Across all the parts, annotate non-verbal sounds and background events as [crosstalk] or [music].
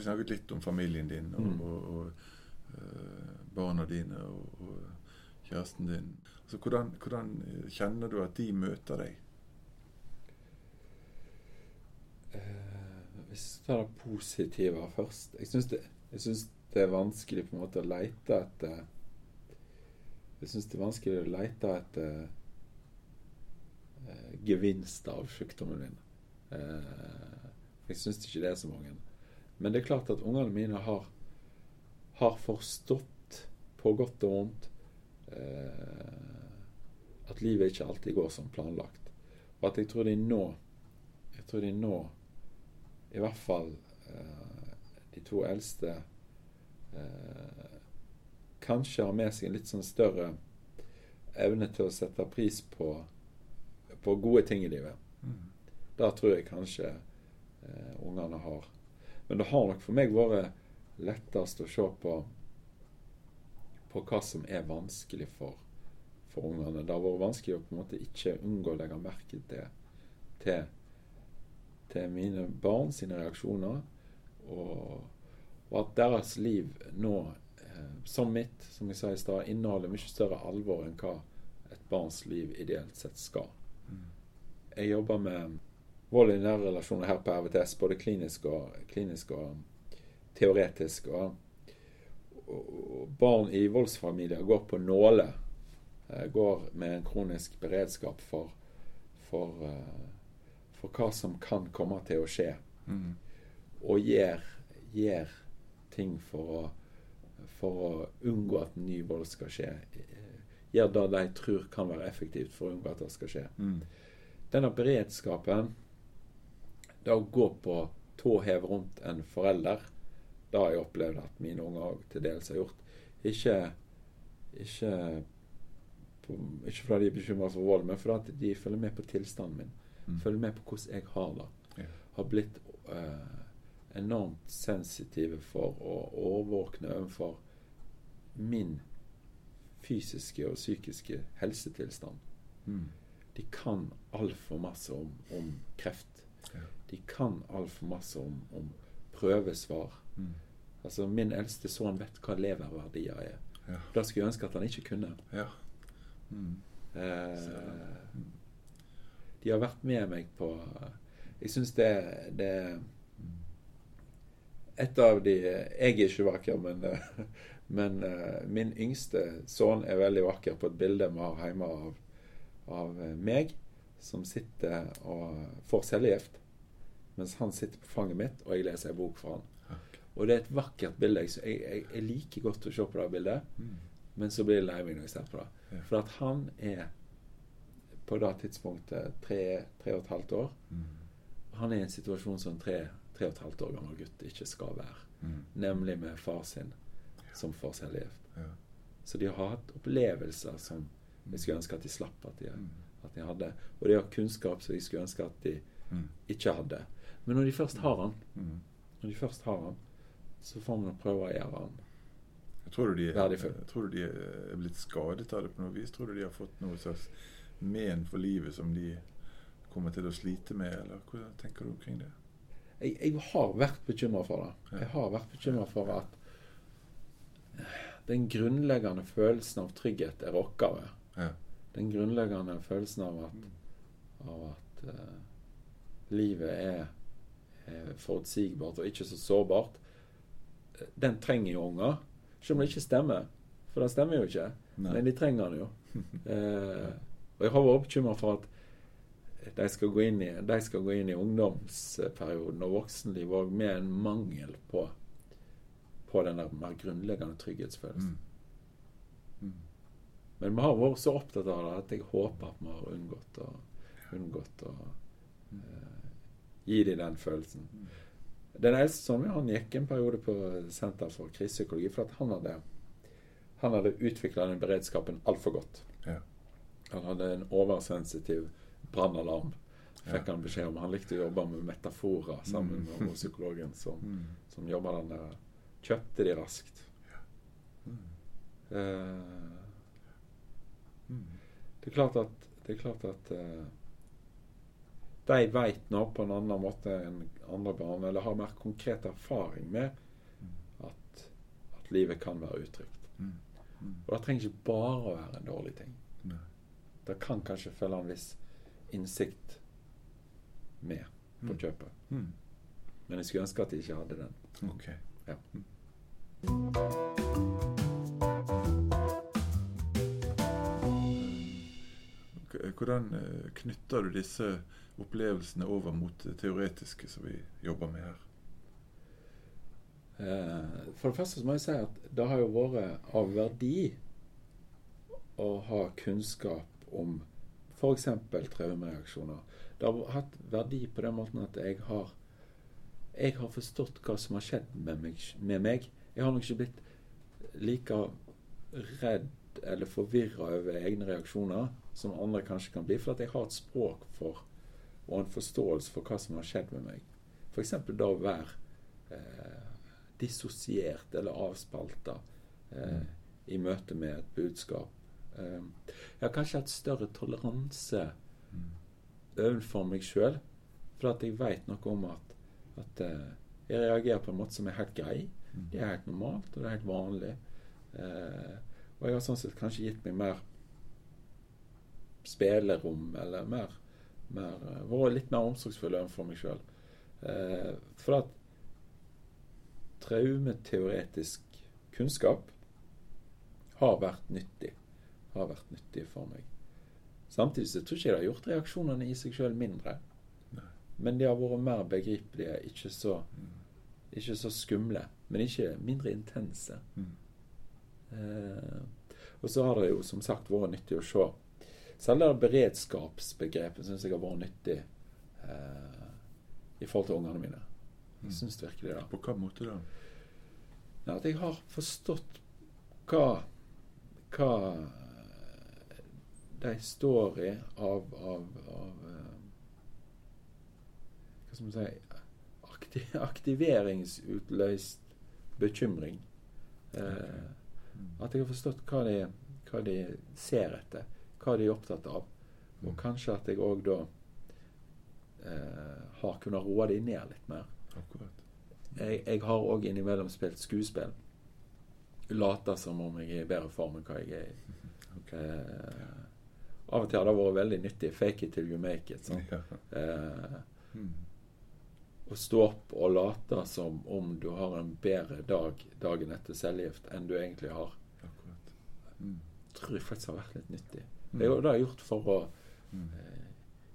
vi snakket litt om familien din og, Mm. og, og uh, barna dine og, og kjæresten din. Altså, hvordan, hvordan kjenner du at de møter deg? Uh, Hvis vi tar det positive først Jeg syns det, det er vanskelig på en måte å leite etter Jeg syns det er vanskelig å leite etter uh, gevinster av sykdommen min. Uh, jeg syns ikke det er så mange. Men det er klart at ungene mine har, har forstått, på godt og vondt, eh, at livet ikke alltid går som planlagt. Og at jeg tror de nå Jeg tror de nå i hvert fall eh, de to eldste eh, kanskje har med seg en litt sånn større evne til å sette pris på, på gode ting i livet. Da tror jeg kanskje eh, ungene har. Men det har nok for meg vært lettest å se på på hva som er vanskelig for, for ungene. Det har vært vanskelig å på en måte ikke unngå å legge merke til, til, til mine barn sine reaksjoner. Og, og at deres liv nå, eh, som mitt, som jeg sa i stad, inneholder mye større alvor enn hva et barns liv ideelt sett skal. Jeg jobber med vold i nære relasjoner her på RVTS, både klinisk og, klinisk og teoretisk. Og, og barn i voldsfamilier går på nåle. eh, Går med en kronisk beredskap for, for, eh, for hva som kan komme til å skje. Mm. Og gjør, gjør ting for å, for å unngå at ny vold skal skje. Eh, Gjør det de tror kan være effektivt for å unngå at det skal skje. Mm. Denne beredskapen, det å gå på tå hev rundt en forelder, det har jeg opplevd at mine unger òg til dels har gjort. Ikke, ikke, på, ikke fordi de er bekymra for vold, men fordi de følger med på tilstanden min. Mm. Følger med på hvordan jeg har det. Ja. Har blitt uh, enormt sensitive for å overvåkne overfor min fysiske og psykiske helsetilstand. Mm. De kan altfor masse om, om kreft. Ja. De kan altfor masse om, om prøvesvar. Mm. Altså, Min eldste sønn vet hva leververdier er. Ja. Da skulle jeg ønske at han ikke kunne. ja. Mm. Eh, de har vært med meg på Jeg syns det, det Et av de Jeg er ikke vakker, men, eh, men eh, min yngste sønn er veldig vakker på et bilde vi har hjemme av, av eh, meg, som sitter og får cellegift, mens han sitter på fanget mitt, og jeg leser en bok for han. Og det er et vakkert bilde. Jeg, jeg, jeg, liker godt å se på det bildet, Mm. men så blir det lei meg når jeg ser på det. Ja. For at han er på det tidspunktet tre, tre og et halvt år. Mm. Han er i en situasjon som en tre, tre og et halvt år gammel gutt ikke skal være. Mm. Nemlig med far sin som får cellegift. Ja. Så de har hatt opplevelser som jeg skulle ønske at de slapp at de, Mm. at de hadde. Og de har kunnskap som jeg skulle ønske at de Mm. ikke hadde. Men når de først har han, Mm. når de først har han, så får man prøve å gjøre han Tror du, de, Verdifull. tror du de er blitt skadet av det på noe vis? Tror du de har fått noe slags men for livet som de kommer til å slite med, eller hva tenker du omkring det? jeg, jeg har vært bekymra for det. Jeg har vært bekymra for at den grunnleggende følelsen av trygghet er rokka ved. Ja. Den grunnleggende følelsen av at, av at uh, livet er forutsigbart og ikke så sårbart, eh, den trenger jo unger. Selv om det ikke stemmer. For det stemmer jo ikke. Nei. Men de trenger den jo. [laughs] Eh, og jeg har vært bekymra for at de skal, gå inn i, de skal gå inn i ungdomsperioden og voksenlivet òg med en mangel på, på den der mer grunnleggende trygghetsfølelsen. Mm. Mm. Men vi har vært så opptatt av det at jeg håper at vi har unngått å, unngått å eh, gi dem den følelsen. Den eldste sønnen han gikk en periode på Senter for krisepsykologi for at han hadde, han hadde utvikla den beredskapen altfor godt. Ja. Han hadde en oversensitiv brannalarm, fikk Ja. han beskjed om. Han likte å jobbe med metaforer sammen med Mm. psykologen som, [laughs] Mm. som jobba den der. Kjøpte de raskt. Mm. Eh, Mm. det er klart at, det er klart at eh, de vet nå på en annen måte enn andre barn, eller har mer konkret erfaring med at, at livet kan være utrygt. Mm. Mm. Og det trenger ikke bare å være en dårlig ting. Nei. Det kan kanskje følge en viss innsikt med på Mm. kjøpet. Men jeg skulle ønske at de ikke hadde den. Ok. Ja. Hvordan eh, knytter du disse opplevelsene over mot det teoretiske som vi jobber med her? Eh, For det første må jeg si at det har jo vært av verdi å ha kunnskap om f.eks. traumereaksjoner. Det har hatt verdi på den måten at jeg har jeg har forstått hva som har skjedd med meg. Med meg. Jeg har nok ikke blitt like redd eller forvirra over egne reaksjoner som andre kanskje kan bli, for at jeg har et språk for og en forståelse for hva som har skjedd med meg. F.eks. da å være eh, dissosiert eller avspalta eh, i møte med et budskap. Eh, jeg har kanskje hatt større toleranse overfor meg sjøl, for at jeg veit noe om at, at eh, jeg reagerer på en måte som er helt grei. Det er helt normalt, og det er helt vanlig. Eh, og jeg har sånn sett kanskje gitt meg mer spillerom, eller mer, mer eh, vært litt mer omsorgsfull overfor meg sjøl. Eh, for at traumeteoretisk kunnskap har vært nyttig. Har vært nyttig for meg. Samtidig så tror jeg ikke det har gjort reaksjonene i seg sjøl mindre. Nei. Men de har vært mer begripelige, ikke så, ikke så skumle. Men ikke mindre intense. Mm. Eh, og så har det jo som sagt vært nyttig å se. Selv det beredskapsbegrepet syns jeg har vært nyttig eh, i forhold til ungene mine. Jeg syns virkelig det. På hva måte da? Ja, at jeg har forstått hva hva de står i av, av, av eh, Hva skal man si [laughs] Aktiveringsutløst bekymring. Eh, at jeg har forstått hva de, hva de ser etter, hva de er opptatt av. Og kanskje at jeg òg da eh, har kunnet roe de ned litt mer. Akkurat. Jeg, jeg har òg innimellom spilt skuespill. Later som om jeg er i bedre form enn hva jeg er i. [laughs] Eh, av og til har det vært veldig nyttig. Fake it till you make it. Sånn. Ja. Eh, Mm. Å stå opp og late som om du har en bedre dag dagen etter cellegift enn du egentlig har, Akkurat. Mm. tror jeg faktisk har vært litt nyttig. Mm. Det har jeg gjort for å Mm. eh,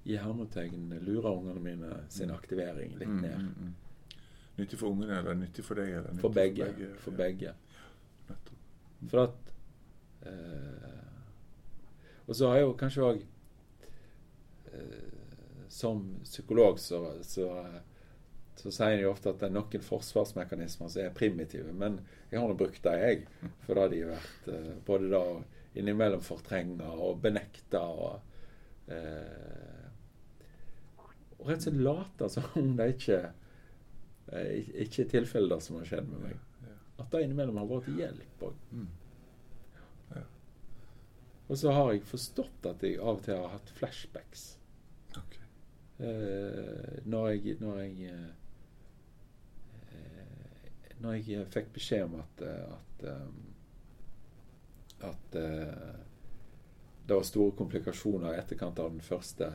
i hermetegn lure ungene mine sin aktivering litt Mm, ned. mm, mm. Nyttig for ungene, eller nyttig for deg? Eller For begge. For ja. begge. Nettopp. For at eh, Og så har jeg jo kanskje òg eh, Som psykolog så, så, så sier de ofte at det er noen forsvarsmekanismer som er primitive. Men jeg har nå brukt dem, jeg. For da har de vært eh, både da innimellom fortrenga og benekta og eh, Og rett og slett late som om det ikke eh, ikke er tilfellet det som har skjedd med meg. At det innimellom har vært hjelp òg. Mm. Og så har jeg forstått at jeg av og til har hatt flashbacks. Okay. Eh, når jeg Når jeg eh, Når jeg fikk beskjed om at at, at, eh, at eh, det var store komplikasjoner i etterkant av den første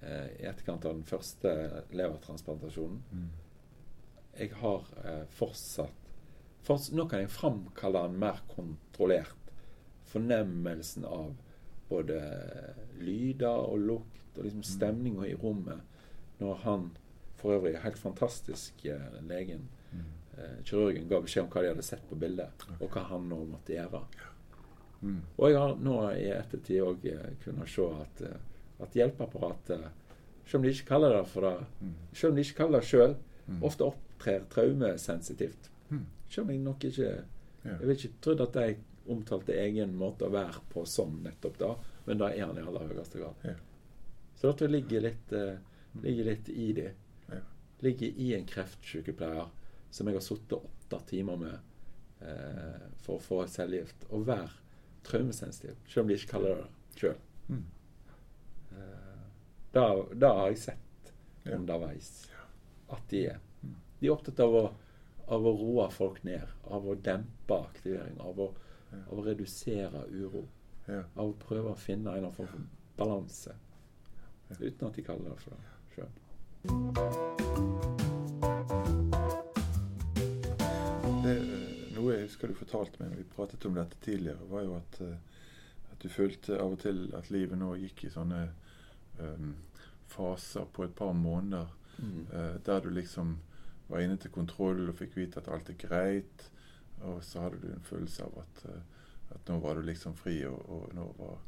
eh, etterkant av den første levertransplantasjonen. Mm. Jeg har eh, fortsatt forts- Nå kan jeg framkalle den mer kontrollert. Fornemmelsen av både lyder og lukt og liksom stemninga i rommet når han for øvrig helt fantastisk eh, legen, Mm. eh, kirurgen, ga beskjed om hva de hadde sett på bildet, og hva han nå måtte gjøre. Mm. Og jeg har nå i ettertid òg kunnet se at, eh, at hjelpeapparatet, selv om de ikke kaller det for det, Mm. selv om de ikke kaller det sjøl, Mm. ofte opptrer traumesensitivt. Mm. Selv om jeg nok ikke. Jeg vil ikke trodd at de omtalte egen måte å være på som nettopp da, men det er han i aller høyeste grad. Så dette ligger litt, eh, ligger litt i det. Ligger i en kreftsykepleier som jeg har sittet åtte timer med eh, for å få cellegift, og være traumesensitiv, selv om de ikke kaller det det sjøl. Mm. Eh, da, da har jeg sett Ja. underveis. At de er. Mm. De er opptatt av å, av å roe folk ned, av å dempe aktivering, av å, Ja. av å redusere uro. Ja. Av å prøve å finne en form for balanse. Uten at de kaller det for det sjøl. Det, noe jeg husker du fortalte meg når vi pratet om dette tidligere, var jo at, eh, at du følte av og til at livet nå gikk i sånne um, faser på et par måneder eh, der du liksom var inne til kontroll og fikk vite at alt er greit. Og så hadde du en følelse av at, eh, at nå var du liksom fri, og, og nå var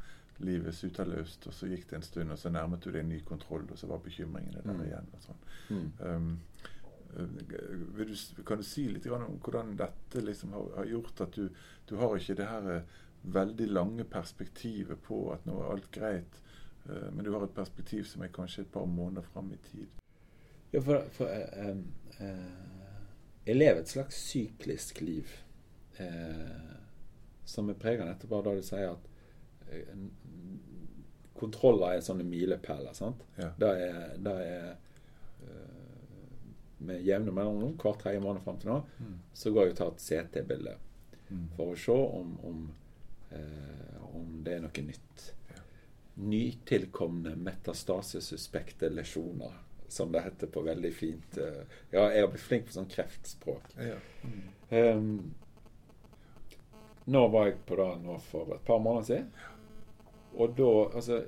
livet suterløst. Og så gikk det en stund, og så nærmet du deg en ny kontroll, og så var bekymringene der Mm. igjen. og sånn. Mm. Um, uh, du, kan du si litt om hvordan dette liksom har, har gjort at du, du har ikke det her eh, veldig lange perspektivet på at nå er alt greit, eh, men du har et perspektiv som er kanskje et par måneder fram i tid? Ja, for, for uh, uh, eh, Jeg lever et slags syklisk liv. Eh, som er preget nettopp av da du sier at eh, kontroller er sånne milepæler. sant? Ja. Det er, det er eh, Med jevne mellomrom, hver tredje måned fram til nå, Mm. så går jeg og tar et CT-bilde Mm. for å se om, om, eh, om det er noe nytt. Ja. Nytilkomne metastasesuspekte lesjoner, som det heter på veldig fint eh, Ja, jeg har blitt flink på sånn kreftspråk. Ja. Mm. Um, nå var jeg på det nå for et par måneder siden. Og da Altså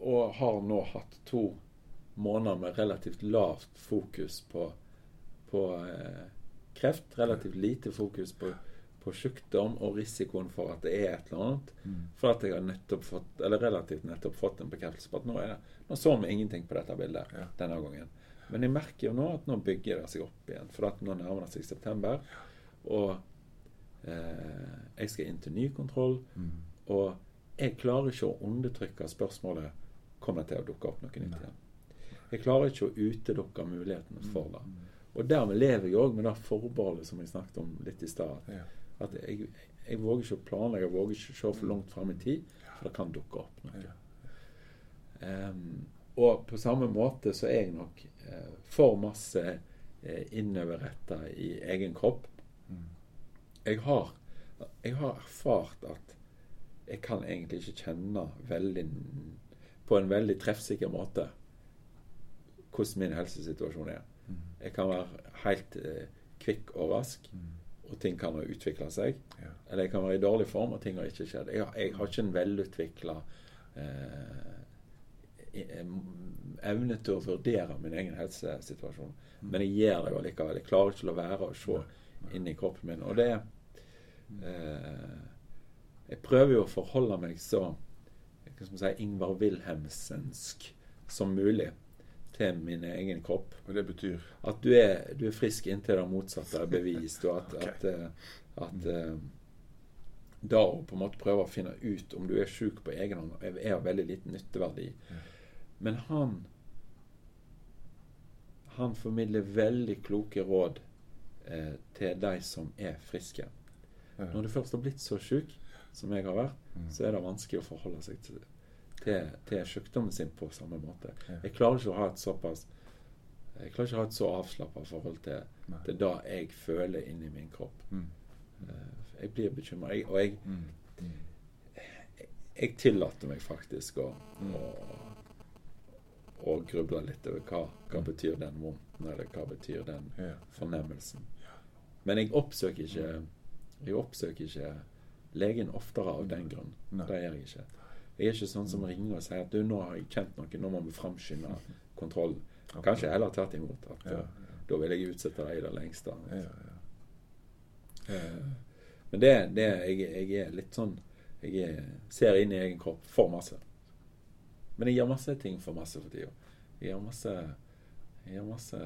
Og har nå hatt to måneder med relativt lavt fokus på, på eh, kreft. Relativt lite fokus på, på sykdom og risikoen for at det er et eller annet. Mm. For at jeg har nettopp fått, eller relativt nettopp fått en bekreftelse på at nå, er det, nå så vi ingenting på dette bildet Ja. denne gangen. Men jeg merker jo nå at nå bygger det seg opp igjen. For at nå nærmer det seg september. Og eh, jeg skal inn til ny kontroll. Mm. Og jeg klarer ikke å undertrykke spørsmålet kommer det til å dukke opp noe nytt igjen. Jeg klarer ikke å utelukke mulighetene for det. Mm. Og dermed lever jeg òg med det forbeholdet som jeg snakket om litt i stad. At jeg, jeg våger ikke å planlegge, jeg våger ikke å se for langt fram i tid, for det kan dukke opp noe. Um, og på samme måte så er jeg nok eh, for masse eh, innoverretta i egen kropp. Mm. Jeg har, jeg har erfart at jeg kan egentlig ikke kjenne veldig på en veldig treffsikker måte hvordan min helsesituasjon er. Mm. Jeg kan være helt eh, kvikk og rask, Mm. og ting kan ha utvikla seg. Ja. Eller jeg kan være i dårlig form, og ting har ikke skjedd. Jeg, har- jeg har ikke en velutvikla eh, evne til å vurdere min egen helsesituasjon. Mm. Men jeg gjør det jo allikevel. Jeg klarer ikke å la være å se inn i kroppen min. Og det eh, Jeg prøver jo å forholde meg så hva skal man si, Ingvar Wilhelmsensk som mulig til min egen kropp. Og det betyr At du er, du er frisk inntil det motsatte er bevist, og at, [laughs] okay. at, eh, at mm. Da å på en måte prøve å finne ut om du er sjuk på egen hånd, er av veldig liten nytteverdi. Mm. Men han Han formidler veldig kloke råd eh, til de som er friske. Når du først har blitt så sjuk som jeg har vært, Mm. så er det vanskelig å forholde seg til, til, til sykdommen sin på samme måte. Jeg klarer ikke å ha et såpass Jeg klarer ikke å ha et så avslappa forhold til, til det jeg føler inni min kropp. Mm. Eh, Jeg blir bekymra. Og jeg, Mm. jeg, jeg tillater meg faktisk å, Mm. å, å gruble litt over hva, hva Mm. betyr den vondten, eller hva betyr den fornemmelsen. Men jeg oppsøker ikke Jeg oppsøker ikke legen oftere av den grunn. Det gjør jeg ikke. Jeg er ikke sånn som ringer og sier at du, nå har jeg kjent noe, nå må vi framskynde kontrollen. Kanskje heller tvert imot. At Ja. ja. da vil jeg utsette deg i det lengste. Ja. Ja. Eh, Men det, det jeg, jeg er litt sånn Jeg er, ser inn i egen kropp for masse. Men jeg gjør masse ting for masse for tida. Jeg gjør masse Jeg gjør masse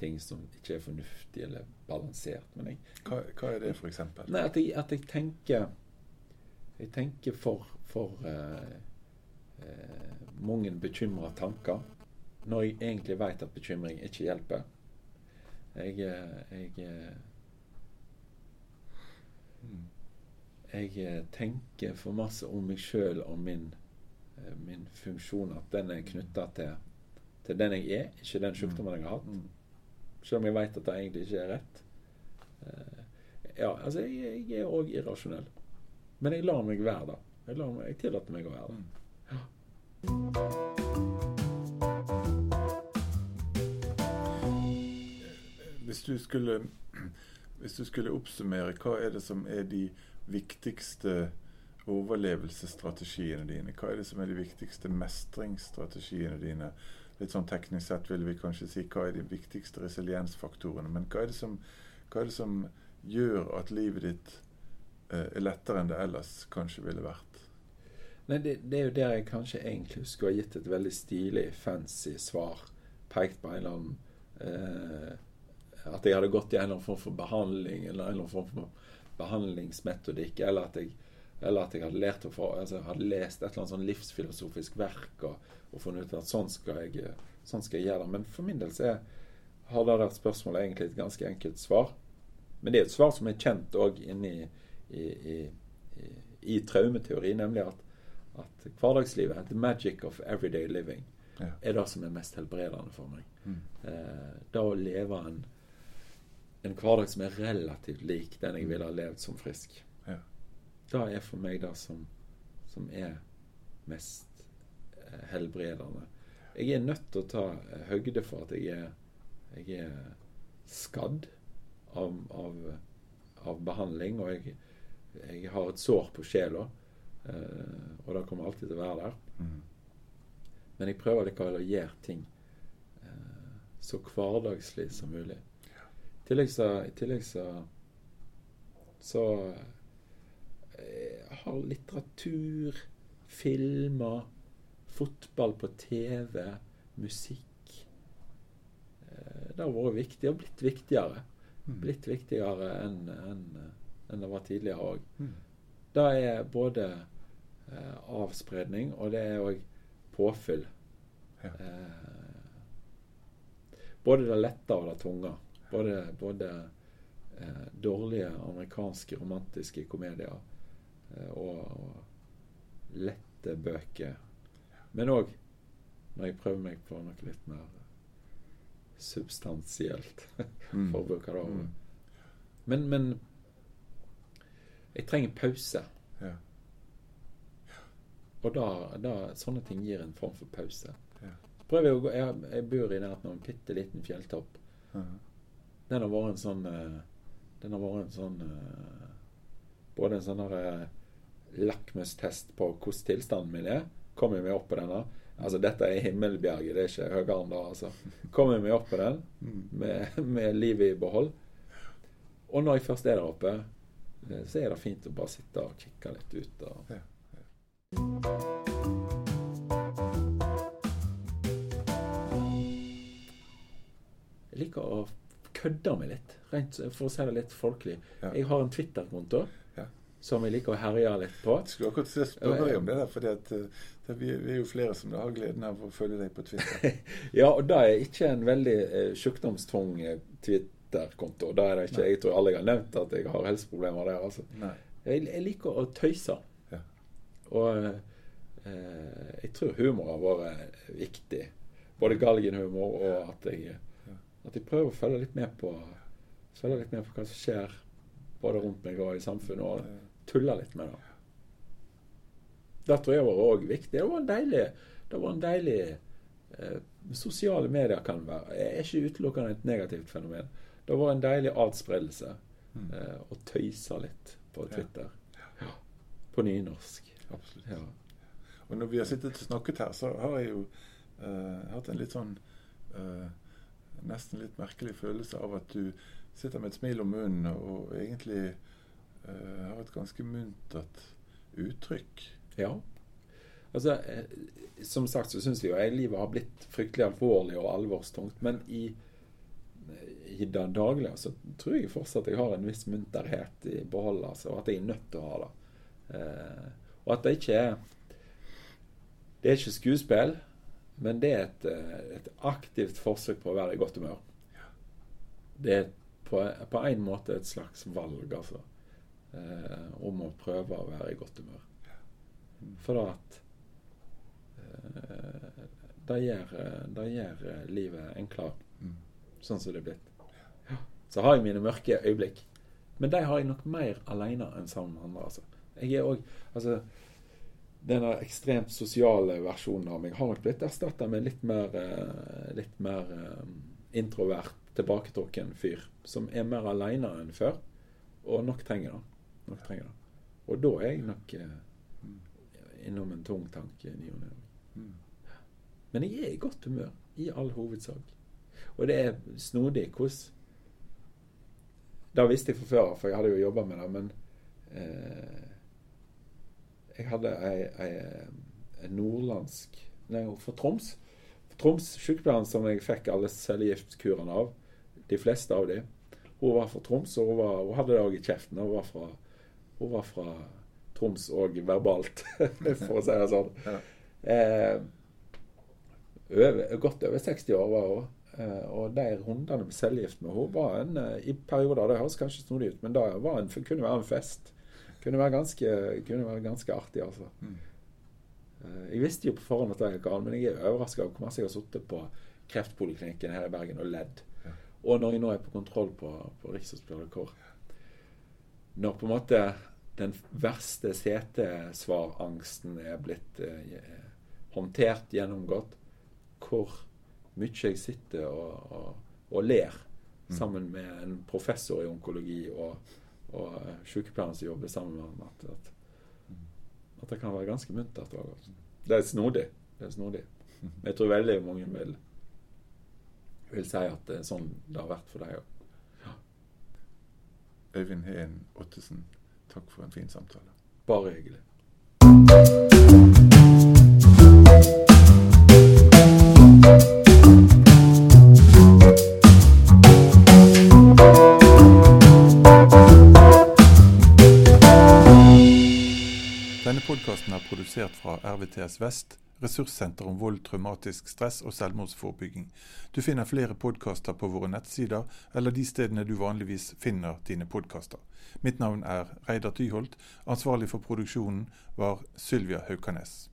ting som ikke er fornuftig eller balansert. Men jeg, Hva, hva er det? Nei, at jeg, at jeg tenker Jeg tenker for, for eh, eh, mange bekymra tanker. Når jeg egentlig vet at bekymring ikke hjelper. Jeg, eh, jeg, eh, jeg eh, tenker for masse om meg sjøl og min, min funksjon. At den er knytta til til den jeg er, ikke den sykdommen jeg har hatt. Selv om jeg vet at det egentlig ikke er rett. Ja, altså, jeg, jeg er òg irrasjonell. Men jeg lar meg være da. Jeg, lar meg, jeg tillater meg å være det. Ja. Hvis du skulle Hvis du skulle oppsummere, hva er det som er de viktigste overlevelsesstrategiene dine? Hva er det som er de viktigste mestringsstrategiene dine? Litt sånn teknisk sett vil vi kanskje si hva er de viktigste resiliensfaktorene. Men hva er det som, hva er det som gjør at livet ditt lettere enn det ellers kanskje ville vært? Nei, det, det er jo der jeg kanskje egentlig skulle ha gitt et veldig stilig, fancy svar. Pekt på en eller annen eh, At jeg hadde gått i en eller annen form for behandling, eller en eller annen form for behandlingsmetodikk, eller at jeg, eller at jeg hadde, lært å få, altså, hadde lest et eller annet sånn livsfilosofisk verk og, og funnet ut at sånn skal, jeg, sånn skal jeg gjøre det. Men for min del så er, har det der spørsmålet egentlig et ganske enkelt svar. Men det er et svar som er kjent òg inni i, i, i, i traumeteori, nemlig at at hverdagslivet, the magic of everyday living, Ja. er det som er mest helbredende for meg. Mm. Eh, det å leve en, en hverdag som er relativt lik den jeg ville ha levd som frisk. Ja. Det er for meg det som, som er mest eh, helbredende. Jeg er nødt til å ta eh, høgde for at jeg er, jeg er skadd av, av, av behandling, og jeg, jeg har et sår på sjela. Eh, og det kommer alltid til å være der. Mm. Men jeg prøver likevel å gjøre ting eh, så hverdagslig som mulig. I tillegg så, i tillegg så, så jeg har litteratur, filmer, fotball på TV, musikk eh, Det har vært viktig, og blitt viktigere. Mm. Blitt viktigere enn enn enn det var tidligere òg. Mm. Det er både eh, avspredning, og det er òg påfyll. Ja. Eh, både det lette og det tunge. Både, både eh, dårlige amerikanske romantiske komedier eh, og, og lette bøker. Men òg når jeg prøver meg på noe litt mer substansielt, [laughs] Mm. for å bruke det ordet. Mm. Men, men jeg trenger pause. Ja. Og da, da, sånne ting gir en form for pause. Ja. Prøver å gå, jeg, jeg bor i nærheten av en bitte liten fjelltopp. Ja. Den har vært en sånn eh, Den har vært en sånn eh, Både en sånn eh, lakmustest på hvordan tilstanden min er. Kommer jeg meg opp på denne? Altså, dette er himmelbjerget, det er ikke høyere enn det. Altså. Kommer jeg meg opp på den [laughs] Mm. med, med livet i behold. Og når jeg først er der oppe, så er det fint å bare sitte og kikke litt ut. Og, Ja, Jeg liker å kødde meg litt, rent for å si det litt folkelig. Ja. Jeg har en Twitter-konto Ja. som jeg liker å herje litt på. Jeg skulle akkurat spørre deg om det der, fordi at eh, det, vi, er jo flere som har gleden av å følge deg på Twitter. [laughs] Ja, og det er ikke en veldig eh, sjukdomstung eh, Twitter-konto. Da er ikke, Nei. Jeg tror alle jeg har nevnt at jeg har helseproblemer der. altså. Jeg, jeg liker å tøyse. Ja. Og eh, jeg tror humor har vært viktig. Både galgenhumor og at jeg, at jeg prøver å følge litt med på Følge litt med på hva som skjer både rundt meg og i samfunnet, og tulle litt med det. Det tror jeg var òg viktig. Det var en deilig, det var en deilig eh, Sosiale medier kan være er ikke utelukkende et negativt fenomen. Det var en deilig adspredelse mm. eh, å tøyse litt på Twitter. Ja. På nynorsk. Absolutt. Ja. Og når vi har sittet og snakket her, så har jeg jo eh, hatt en litt sånn eh, Nesten litt merkelig følelse av at du sitter med et smil om munnen og egentlig eh, har et ganske muntert uttrykk. ja. Altså, eh, som sagt så syns vi jo at livet har blitt fryktelig alvorlig og alvorstungt. Men i, i det daglige så tror jeg fortsatt jeg har en viss munterhet i behold. Altså, og at jeg er nødt til å ha det. Eh, og at det ikke er Det er ikke skuespill, men det er et, eh, et aktivt forsøk på å være i godt humør. Det er på, på en måte et slags valg, altså. Eh, om å prøve å være i godt humør. For da at eh, det gjør, det gjør eh, livet enklere. Mm. Sånn som det er blitt. Så har jeg mine mørke øyeblikk. Men de har jeg nok mer alene enn sammen med andre. altså. Jeg er også, altså, Denne ekstremt sosiale versjonen av meg har nok blitt erstatta med litt mer, eh, litt mer eh, introvert, tilbaketrukken fyr. Som er mer alene enn før, og nok trenger det. Nok trenger det. Og da er jeg nok eh, innom en tung tanke i ny og ne. Mm. Men jeg er i godt humør, i all hovedsak. Og det er snodig hvordan Det visste jeg fra før, for jeg hadde jo jobba med det, men eh, Jeg hadde ei, ei, ei nordlandsk Nei, fra Troms. Fra Troms sykepleieren som jeg fikk alle cellegiftkurene av, de fleste av de, hun var fra Troms, og hun, var, hun hadde det òg i kjeften. Hun var fra, hun var fra Troms og verbalt, [laughs] for å si det sånn. Ja. Eh, over, godt over 60 år var hun. Eh, og de rundene med cellegift med henne var en eh, I perioder Det høres kanskje snodig ut, men det var en, kunne være en fest. Kunne være ganske, kunne være ganske artig, altså. Mm. Eh, jeg visste jo på forhånd at det gikk galt, men jeg er overraska over hvor masse jeg har sittet på kreftpoliklinikken her i Bergen og ledd. Ja. Og når jeg nå er på kontroll på, på Rikshospitalet, hvor Når på en måte den verste setesvarangsten er blitt eh, håndtert, gjennomgått, hvor mye jeg sitter og, og, og ler Mm. sammen med en professor i onkologi og, og eh, sykepleieren som jobber sammen med ham, at, at, at det kan være ganske muntert òg. Altså. Det er snodig. Det er snodig. Men jeg tror veldig mange vil, vil si at det er sånn det har vært for deg òg. Øyvind Heen Ottesen, takk for en fin samtale. Bare hyggelig. Podkasten er produsert fra RVTS Vest, ressurssenter om vold, traumatisk stress og selvmordsforebygging. Du finner flere podkaster på våre nettsider eller de stedene du vanligvis finner dine podkaster. Mitt navn er Reidar Tyholt. Ansvarlig for produksjonen var Sylvia Haukanes.